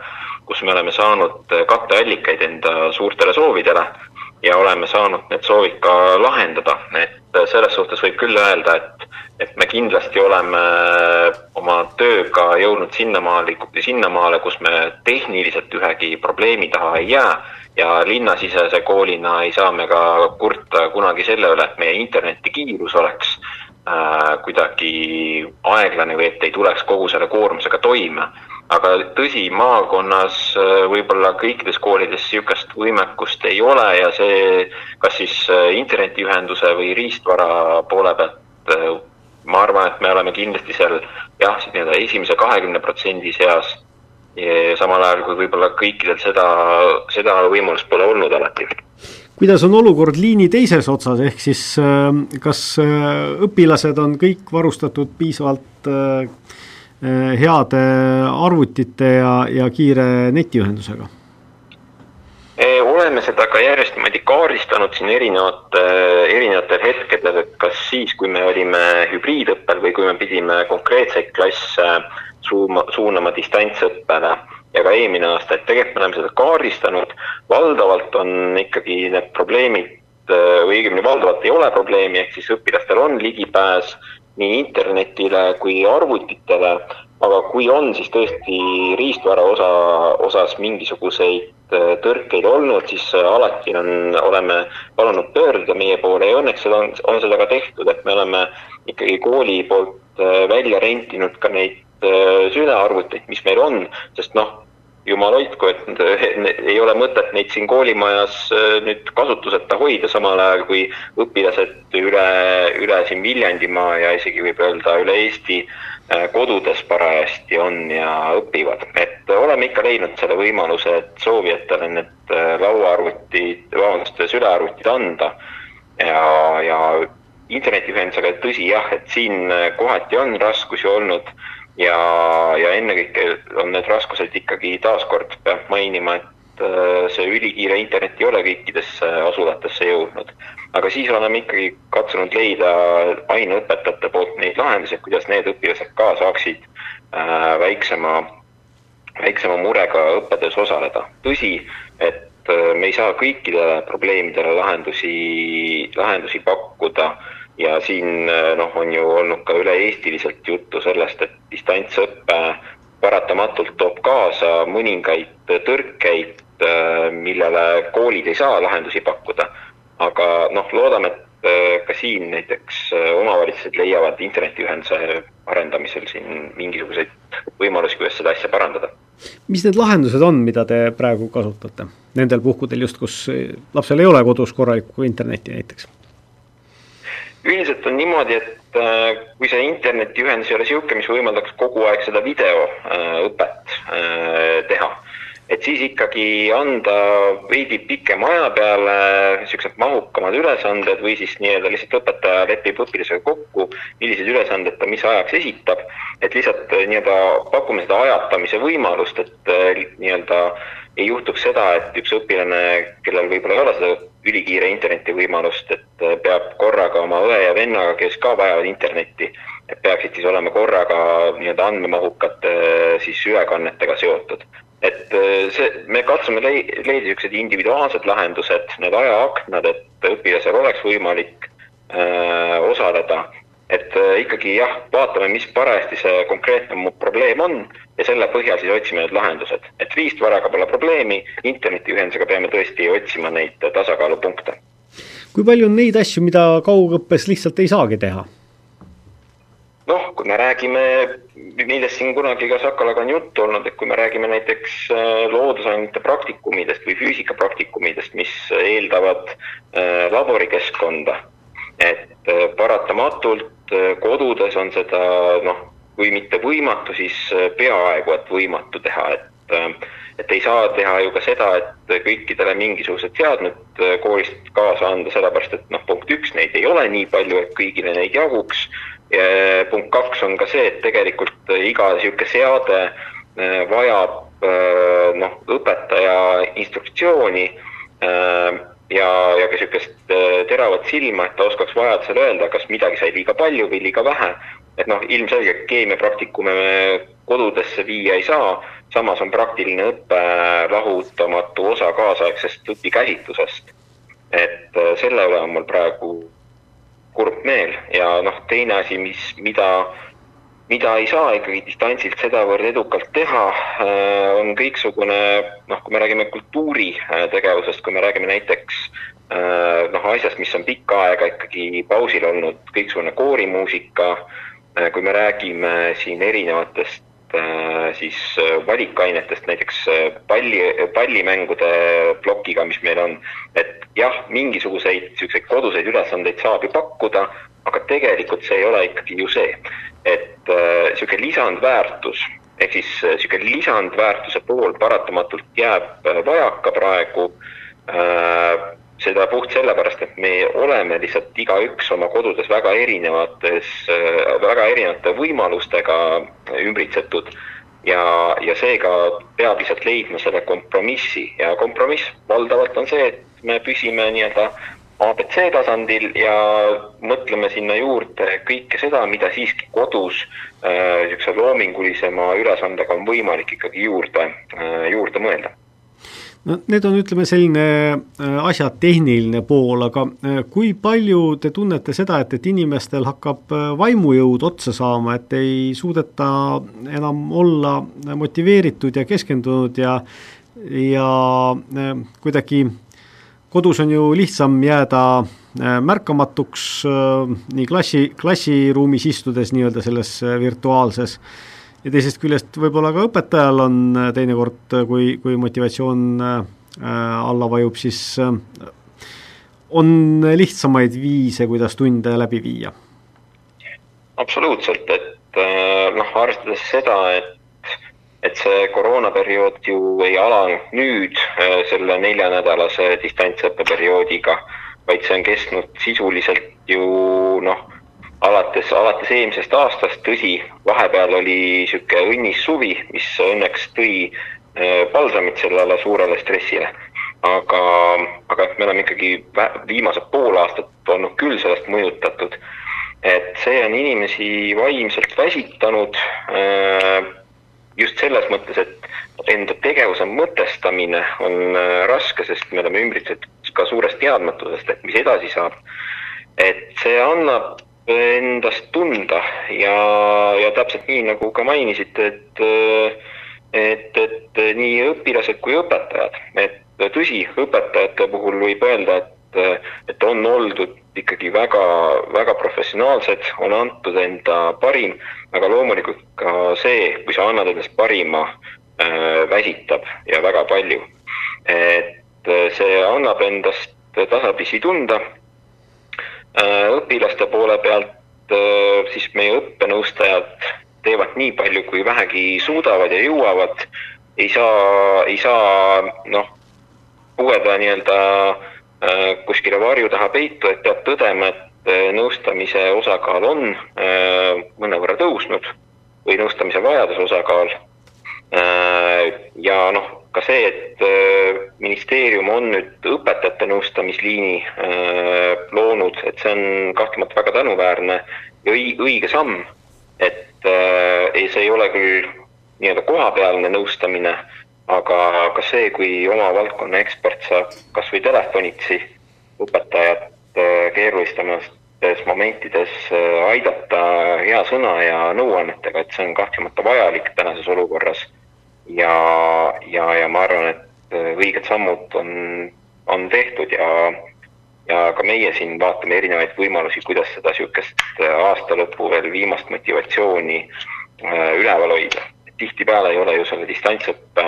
kus me oleme saanud äh, katteallikaid enda suurtele soovidele ja oleme saanud need soovid ka lahendada, et selles suhtes võib küll öelda, et, et me kindlasti oleme oma tööga jõudnud sinnamaale, sinnamaale, kus me tehniliselt ühegi probleemi taha ei jää ja linnasisese koolina ei saa me ka kurta kunagi selle üle, et meie internetikiirus oleks kuidagi aeglane või et ei tuleks kogu selle koormusega toime. aga tõsi, maakonnas äh, võib-olla kõikides koolides niisugust võimekust ei ole ja see, kas siis äh, internetiühenduse või riistvara poole pealt, ma arvan, et me oleme kindlasti seal jah, nii-öelda esimese kahekümne protsendi seas, samal ajal kui võib-olla kõikidel seda, seda võimalust pole olnud alati kuidas on olukord liini teises otsas, ehk siis kas õpilased on kõik varustatud piisavalt heade arvutite ja, ja kiire netiühendusega? oleme seda ka järjest niimoodi kaardistanud siin erinevate, erinevatel hetkedel, et kas siis, kui me olime hübriidõppel või kui me pidime konkreetseid klasse suuma, suunama distantsõppele ja ka eelmine aasta, et tegelikult me oleme seda kaardistanud, valdavalt on ikkagi need probleemid või õigemini valdavalt ei ole probleemi, ehk siis õpilastel on ligipääs nii internetile kui arvutitele, aga kui on, siis tõesti riistvara osa, osas mingisuguseid Äh, tõrkeid olnud, siis äh, alati on, oleme palunud pöörduda meie poole. Ja õnneks seda on, on seda ka tehtud, et me oleme ikkagi kooli poolt äh, välja rentinud ka neid sülearvuteid, mis meil on, sest noh, jumal hoidku, et ei ole mõtet neid siin koolimajas nüüd kasutuseta hoida, samal ajal kui õpilased üle, üle siin Viljandimaa ja isegi võib öelda üle Eesti äh, Äh, kodudes parajasti on ja õpivad, et oleme ikka leidnud selle võimaluse, et soovijatele need äh, lauaarvutid, vabandust, sülearvutid anda ja, ja internetiühendusega, tõsi jah, et siin äh, kohati on raskusi olnud ja, ja ennekõike on need raskused ikkagi taaskord peab mainima, et see ülikiire internet ei ole kõikidesse asulatesse jõudnud aga siis oleme ikkagi katsunud leida aineõpetajate poolt neid lahendusi, kuidas need õpilased ka saaksid äh, väiksema, väiksema murega õppetöös osaleda. tõsi, et äh, me ei saa kõikidele probleemidele lahendusi, lahendusi pakkuda ja siin äh, noh, on ju olnud ka üle-eestiliselt juttu sellest, et distantsõpe paratamatult toob kaasa mõningaid tõrkeid, äh, millele koolid ei saa lahendusi pakkuda aga noh, loodame, et äh, ka siin näiteks äh, omavalitsused leiavad internetiühenduse arendamisel siin mingisuguseid võimalusi, kuidas seda asja parandada. mis need lahendused on, mida te praegu kasutate nendel puhkudel just, kus lapsel ei ole kodus korralikku internetti näiteks? Üldiselt on niimoodi, et äh, kui see internetiühendus ei ole niisugune, mis võimaldaks kogu aeg seda videoõpet teha et siis ikkagi anda veidi pikema aja peale niisugused mahukamad ülesanded või siis nii-öelda lihtsalt õpetaja lepib õpilasega kokku, millised ülesanded ta mis ajaks esitab, et lihtsalt äh, nii-öelda pakume seda ajatamise võimalust, et äh, nii-öelda ei juhtuks seda, et üks õpilane, kellel võib-olla ei ole seda ülikiire interneti võimalust, et äh, peab korraga oma õe ja vennaga, kes ka vajavad internetti, et peaksid siis olema korraga nii-öelda andmemahukate siis ülekannetega seotud et äh, see, me katsume leida niisugused individuaalsed lahendused, need ajaaknad, et õpilasel oleks võimalik äh, osaleda. Et äh, ikkagi jah, vaatame, mis parajasti see konkreetne probleem on ja selle põhjal siis otsime need lahendused. et riistvaraga pole probleemi, internetiühendusega peame tõesti otsima neid tasakaalupunkte. kui palju on neid asju, mida kaugõppes lihtsalt ei saagi teha? noh, kui me räägime, millest siin kunagi ka Sakalaga on juttu olnud, et kui me räägime näiteks äh, loodusainete praktikumidest või füüsika praktikumidest, mis eeldavad äh, laborikeskkonda, et äh, paratamatult kodudes on seda noh, kui mitte võimatu, siis peaaegu et võimatu teha, et et ei saa teha ju ka seda, et kõikidele mingisugused seadmed koolist kaasa anda, sellepärast et noh, punkt üks, neid ei ole nii palju, et kõigile neid jaguks. Punkt kaks on ka see, et tegelikult iga niisugune seade vajab noh, õpetaja instruktsiooni ja, ja ka niisugust teravat silma, et ta oskaks vajadusel öelda, kas midagi sai liiga palju või liiga vähe. et noh, ilmselgelt keemiapraktikume me kodudesse viia ei saa, samas on praktiline õpe lahutamatu osa kaasaegsest õpikäsitlusest. et selle üle on mul praegu kurb meel ja noh, teine asi, mis, mida, mida ei saa ikkagi distantsilt sedavõrd edukalt teha, äh, on kõiksugune noh, kui me räägime kultuuritegevusest, kui me räägime näiteks äh, noh, asjast, mis on pikka aega ikkagi pausil olnud, kõiksugune koorimuusika, äh, kui me räägime siin erinevatest Äh, siis äh, valikainetest, näiteks äh, palli, pallimängude plokiga, mis meil on, et jah, mingisuguseid niisuguseid koduseid ülesandeid saab ju pakkuda, aga tegelikult see ei ole ikkagi ju see, et niisugune lisandväärtus ehk siis niisugune lisandväärtuse pool paratamatult jääb vajaka praegu. seda puht sellepärast, et me oleme lihtsalt igaüks oma kodudes väga erinevates, väga erinevate võimalustega ümbritsetud ja, ja seega peab lihtsalt leidma selle kompromissi ja kompromiss valdavalt on see, et me püsime nii-öelda abc tasandil ja mõtleme sinna juurde kõike seda, mida siiski kodus niisuguse äh, loomingulisema ülesandega on võimalik ikkagi juurde äh,, juurde mõelda. No need on, ütleme, selline äh, asja tehniline pool, aga kui palju te tunnete seda, et, et inimestel hakkab vaimujõud otsa saama, et ei suudeta enam olla motiveeritud ja keskendunud ja ja kuidagi kodus on ju lihtsam jääda äh, märkamatuks äh, nii klassi, klassiruumis istudes nii-öelda selles äh, virtuaalses ja teisest küljest võib-olla ka õpetajal on teinekord, kui, kui motivatsioon alla vajub, siis on lihtsamaid viise, kuidas tunde läbi viia. absoluutselt, et noh, arvestades seda, et et see koroonaperiood ju ei alanud nüüd äh, selle neljanädalase distantsõppeperioodiga, vaid see on kestnud sisuliselt ju noh, alates, alates eelmisest aastast, tõsi, vahepeal oli niisugune õnnis suvi, mis õnneks tõi äh, palsamit sellele suurele stressile. aga, aga me oleme ikkagi viimased pool aastat olnud küll sellest mõjutatud, et see on inimesi vaimselt väsitanud äh, just selles mõttes, et enda tegevuse mõtestamine on äh, raske, sest me oleme ümbritsetud ka suurest teadmatusest, et mis edasi saab. et see annab endast tunda ja, ja täpselt nii, nagu ka mainisite, et äh, et, et nii õpilased kui õpetajad, et tõsi, õpetajate puhul võib öelda, et, et on oldud ikkagi väga, väga professionaalsed, on antud enda parim, aga loomulikult ka see, kui sa annad endast parima äh,, väsitab ja väga palju. et äh, see annab endast tasapisi tunda äh,. õpilaste poole pealt siis meie õppenõustajad teevad nii palju, kui vähegi suudavad ja jõuavad. ei saa, ei saa noh, pugeda nii-öelda Äh, kuskile varju taha peitu, et peab tõdema, et äh, nõustamise osakaal on äh, mõnevõrra tõusnud või nõustamise vajaduse osakaal. ja noh, ka see, et ministeerium on nüüd õpetajate nõustamisliini loonud, et see on kahtlemata väga tänuväärne ja õige samm, et see ei ole küll nii-öelda kohapealne nõustamine aga ka see, kui oma valdkonna ekspert saab kas või telefonitsi õpetajat äh, keerulistemates momentides äh, aidata hea sõna ja nõuannetega, et see on kahtlemata vajalik tänases olukorras. ja, ja, ja ma arvan, et äh, õiged sammud on, on tehtud ja, ja ka meie siin vaatame erinevaid võimalusi, kuidas seda niisugust aasta lõpu veel viimast motivatsiooni üleval hoida tihtipeale ei ole ju selle distantsõppe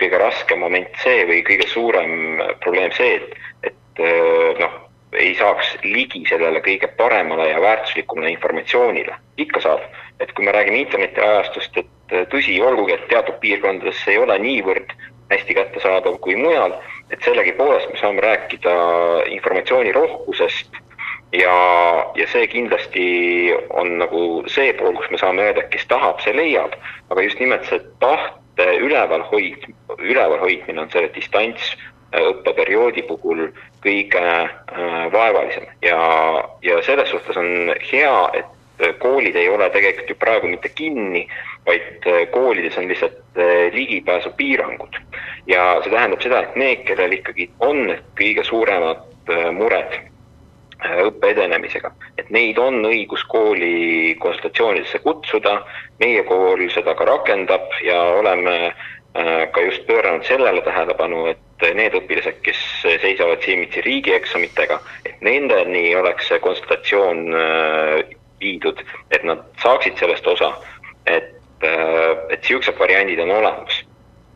kõige raskem moment see või kõige suurem probleem see, et, et äh, noh, ei saaks ligi sellele kõige paremale ja väärtuslikumale informatsioonile. ikka saab, et kui me räägime internetiajastust, et äh, tõsi, olgugi, et teatud piirkondades ei ole niivõrd hästi kättesaadav kui mujal, et sellegipoolest me saame rääkida informatsiooni rohkusest ja, ja see kindlasti on nagu see pool, kus me saame öelda, et kes tahab, see leiab, aga just nimelt see tahte üleval hoid-, üleval hoidmine on selle distantsõppeperioodi puhul kõige äh, vaevalisem ja, ja selles suhtes on hea, et koolid ei ole tegelikult ju praegu mitte kinni, vaid äh, koolides on lihtsalt äh, ligipääsupiirangud. ja see tähendab seda, et need, kellel ikkagi on kõige suuremad äh, mured õppe edenemisega, et neid on õigus kooli konsultatsioonidesse kutsuda, meie kool seda ka rakendab ja oleme äh, ka just pööranud sellele tähelepanu, et need õpilased, kes seisavad silmitsi riigieksamitega, et nendeni oleks see konsultatsioon äh, viidud, et nad saaksid sellest osa, et, äh, et niisugused variandid on olemas.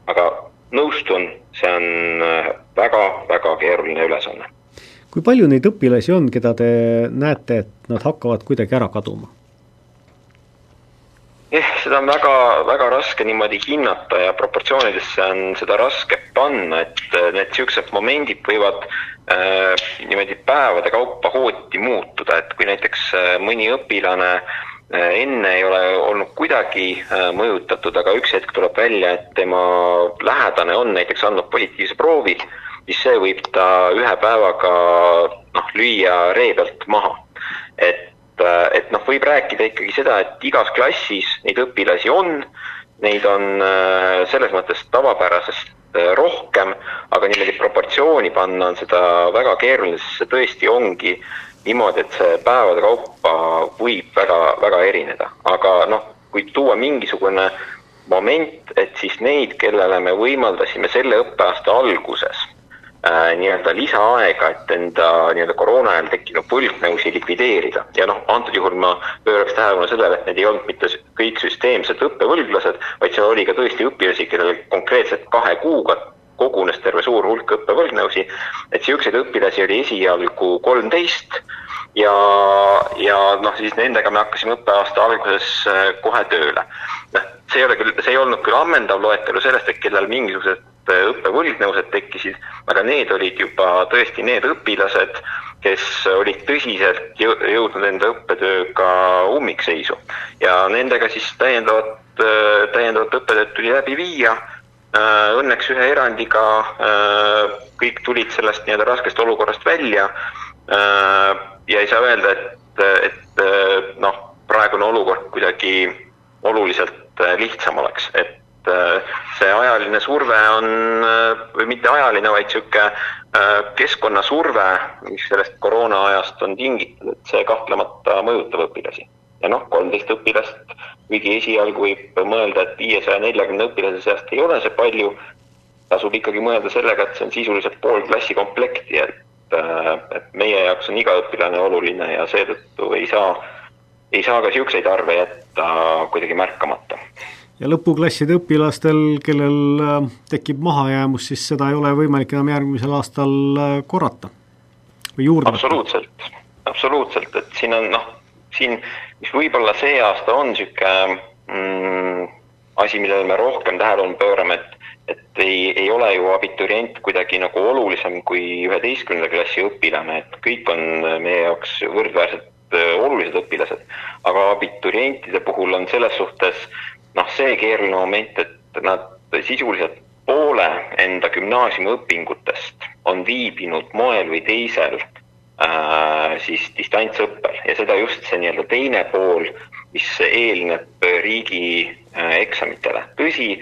aga nõustun, see on väga-väga keeruline ülesanne kui palju neid õpilasi on, keda te näete, et nad hakkavad kuidagi ära kaduma? jah, seda on väga, väga raske niimoodi hinnata ja proportsioonidesse on seda raske panna, et need niisugused momendid võivad äh, niimoodi päevade kaupa hooti muutuda, et kui näiteks äh, mõni õpilane äh, enne ei ole olnud kuidagi äh, mõjutatud, aga üks hetk tuleb välja, et tema lähedane on näiteks andnud positiivse proovi, siis see võib ta ühe päevaga noh, lüüa ree pealt maha. et, äh, et noh, võib rääkida ikkagi seda, et igas klassis neid õpilasi on, neid on äh, selles mõttes tavapärasest äh, rohkem, aga niimoodi proportsiooni panna on seda väga keeruline, sest see tõesti ongi niimoodi, et see päevade kaupa võib väga, väga erineda, aga noh, kui tuua mingisugune moment, et siis neid, kellele me võimaldasime selle õppeaasta alguses äh, nii-öelda lisaaega, et enda nii-öelda koroona ajal tekkinud põlvnevusi likvideerida ja noh, antud juhul ma pööraks tähelepanu sellele, et need ei olnud mitte kõik süsteemsed õppevõlglased, vaid seal oli ka tõesti õpilasi, kellel konkreetselt kahe kuuga kogunes terve suur hulk õppevõlgnevusi, et niisuguseid õpilasi oli esialgu kolmteist ja, ja noh, siis nendega me hakkasime õppeaasta alguses äh, kohe tööle. noh, see ei ole küll, see ei olnud küll ammendav loetelu sellest, et kellel mingisugused õppevõlgnevused tekkisid, aga need olid juba tõesti need õpilased, kes olid tõsiselt jõ jõudnud enda õppetööga ummikseisu ja nendega siis täiendavat, äh, täiendavat õppetööd tuli läbi viia. Õnneks ühe erandiga kõik tulid sellest nii-öelda raskest olukorrast välja ja ei saa öelda, et, et noh, praegune olukord kuidagi oluliselt lihtsam oleks, et see ajaline surve on, või mitte ajaline, vaid niisugune keskkonnasurve, mis sellest koroona ajast on tingitud, et see kahtlemata mõjutab õpilasi. ja noh, kolmteist õpilast, kuigi esialgu võib mõelda, et viiesaja neljakümne õpilase seast ei ole see palju, tasub ikkagi mõelda sellega, et see on sisuliselt pool klassikomplekti, et et meie jaoks on iga õpilane oluline ja seetõttu ei saa, ei saa ka niisuguseid arve jätta kuidagi märkamata. Ja lõpuklasside õpilastel, kellel tekib mahajäämus, siis seda ei ole võimalik enam järgmisel aastal korrata või juurde absoluutselt, absoluutselt, et siin on noh, siin, mis võib-olla see aasta on niisugune mm, asi, millele me rohkem tähelepanu pöörame, et et ei, ei ole ju abiturient kuidagi nagu olulisem kui üheteistkümnenda klassi õpilane, et kõik on meie jaoks võrdväärselt olulised õpilased. aga abiturientide puhul on selles suhtes noh, see keeruline moment, et nad sisuliselt poole enda gümnaasiumiõpingutest on viibinud moel või teisel äh, siis distantsõppel. Ja seda just see nii-öelda teine pool, mis eelneb riigi äh, tõsi,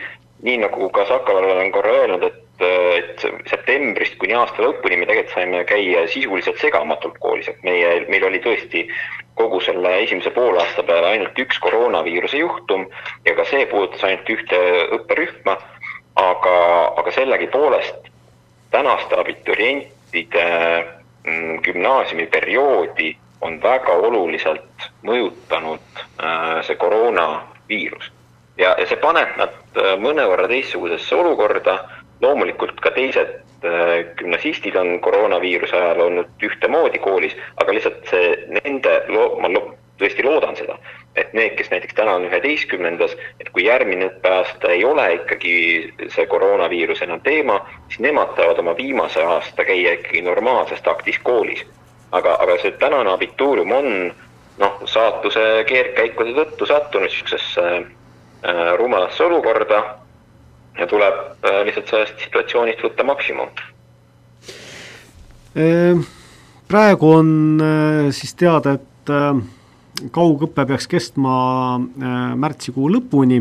nii nagu ka Sakaval olen korra öelnud, et, et septembrist kuni aasta lõpuni me tegelikult saime käia sisuliselt segamatult koolis, et meie, meil oli tõesti kogu selle esimese poolaasta peale ainult üks koroonaviiruse juhtum ja ka see puudutas ainult ühte õpperühma, aga, aga sellegipoolest tänaste abiturientide mm, gümnaasiumiperioodi on väga oluliselt mõjutanud äh, see koroonaviirus. Ja, ja see paneb nad äh, mõnevõrra teistsugusesse olukorda, loomulikult ka teised äh, gümnasistid on koroonaviiruse ajal olnud ühtemoodi koolis, aga lihtsalt see nende, ma lo tõesti loodan seda, et need, kes näiteks täna on üheteistkümnendas, et kui järgmine õppeaasta ei ole ikkagi see koroonaviirus enam teema, siis nemad saavad oma viimase aasta käia ikkagi normaalses taktis koolis. aga, aga see tänane abituurium on noh, saatuse keerdkäikude tõttu sattunud niisugusesse Äh, rumalasse olukorda ja tuleb äh, lihtsalt sellest situatsioonist võtta maksimum. Ehm, praegu on äh, siis teada, et kaugõpe peaks kestma märtsikuu lõpuni.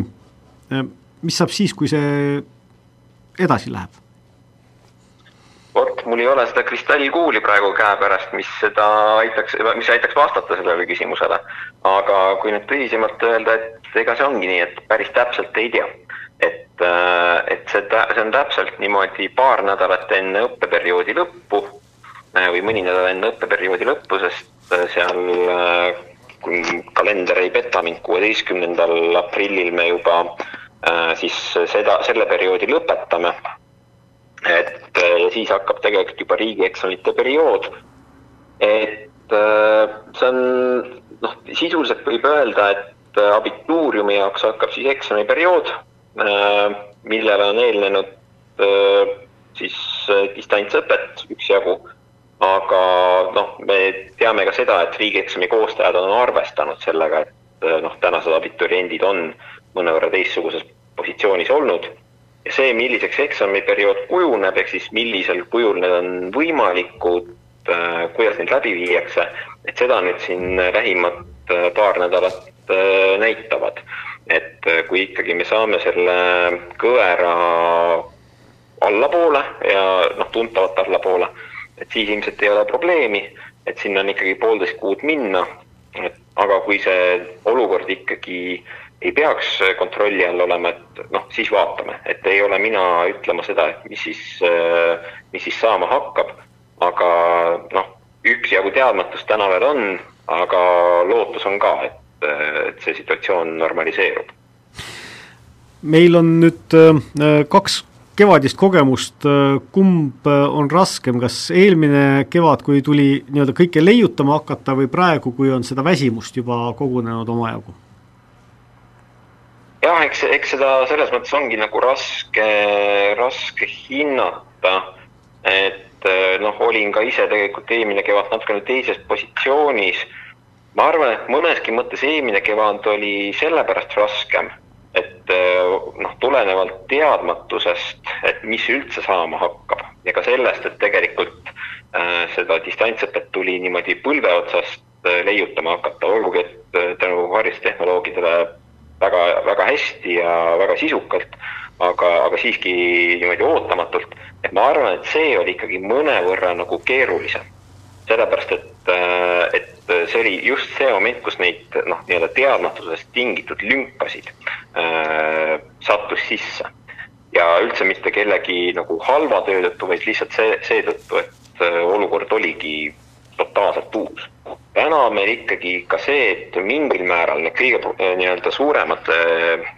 Ehm, mis saab siis, kui see edasi läheb? vot, mul ei ole seda kristallkuuli praegu käepärast, mis seda aitaks, mis aitaks vastata sellele küsimusele. aga kui nüüd tõsisemalt öelda, et ega see ongi nii, et päris täpselt ei tea. Äh, et see, see on täpselt niimoodi paar nädalat enne õppeperioodi lõppu äh, või mõni nädal enne õppeperioodi lõppu, sest äh, seal, kalender ei peta mind, kuueteistkümnendal aprillil me juba siis seda, selle perioodi lõpetame et ja siis hakkab tegelikult juba riigieksamite periood. et see on noh, sisuliselt võib öelda, et abituuriumi jaoks hakkab siis eksamiperiood, millele on eelnenud siis distantsõpet üksjagu aga noh, me teame ka seda, et riigieksami koostajad on arvestanud sellega, et noh, tänased abituriendid on mõnevõrra teistsuguses positsioonis olnud ja see, milliseks eksamiperiood kujuneb, ehk siis millisel kujul need on võimalikud, äh, kuidas neid läbi viiakse, et seda nüüd siin lähimad äh, paar nädalat äh, näitavad. Et kui ikkagi me saame selle kõvera allapoole ja noh, tuntavalt allapoole, et siis ilmselt ei ole probleemi, et sinna on ikkagi poolteist kuud minna, aga kui see olukord ikkagi äh, ei peaks kontrolli all olema, et noh, siis vaatame, et ei ole mina ütlema seda, et mis siis, mis siis saama hakkab, aga noh, üksjagu teadmatust täna veel on, aga lootus on ka, et, et see situatsioon normaliseerub. meil on nüüd äh, kaks kevadist kogemust, äh, kumb on raskem, kas eelmine kevad, kui tuli nii-öelda kõike leiutama hakata või praegu, kui on seda väsimust juba kogunenud omajagu? jah, eks, eks seda selles mõttes ongi nagu raske, raske hinnata, et eh, noh, olin ka ise tegelikult eelmine kevad natukene teises positsioonis. Ma arvan, et mõneski mõttes eelmine kevad oli sellepärast raskem, et eh, noh, tulenevalt teadmatusest, et mis üldse saama hakkab ja ka sellest, et tegelikult äh, seda distantsõpet tuli niimoodi põlve otsast äh, leiutama hakata, olgugi et äh, tänu haridustehnoloogidele väga, väga hästi ja väga sisukalt, aga, aga siiski niimoodi ootamatult. et ma arvan, et see oli ikkagi mõnevõrra nagu keerulisem. Sellepärast, et, äh, et see oli just see moment, kus neid noh, nii-öelda teadmatusest tingitud lünkasid äh, sattus sisse. ja üldse mitte kellegi nagu halva töö tõttu, vaid lihtsalt see, seetõttu, et äh, olukord oligi totaalselt uus täna meil ikkagi ka see, et mingil määral need kõige eh, nii-öelda suuremate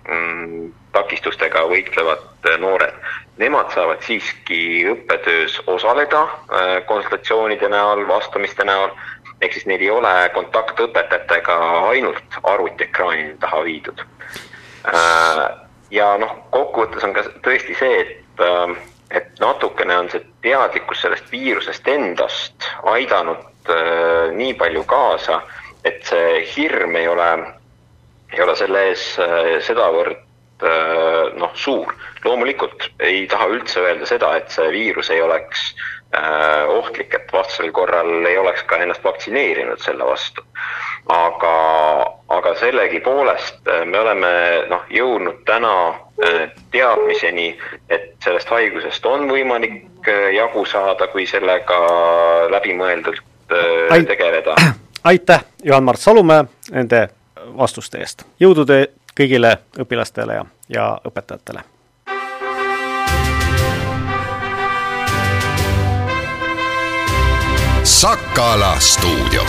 mm, takistustega võitlevad noored, nemad saavad siiski õppetöös osaleda äh, konsultatsioonide näol, vastamiste näol, ehk siis neil ei ole kontakt õpetajatega ainult arvutiekraani taha viidud äh,. ja noh, kokkuvõttes on ka tõesti see, et äh, et natukene on see teadlikkus sellest viirusest endast aidanud nii palju kaasa, et see hirm ei ole, ei ole selle ees sedavõrd noh, suur. loomulikult ei taha üldse öelda seda, et see viirus ei oleks äh, ohtlik, et vastasel korral ei oleks ka ennast vaktsineerinud selle vastu. aga, aga sellegipoolest äh, me oleme noh, jõudnud täna äh, teadmiseni, et sellest haigusest on võimalik äh, jagu saada, kui sellega läbimõeldult tegeleda. aitäh, Juhan-Mart Salumäe nende vastuste eest. jõudu te kõigile õpilastele ja, ja õpetajatele! Sakala stuudio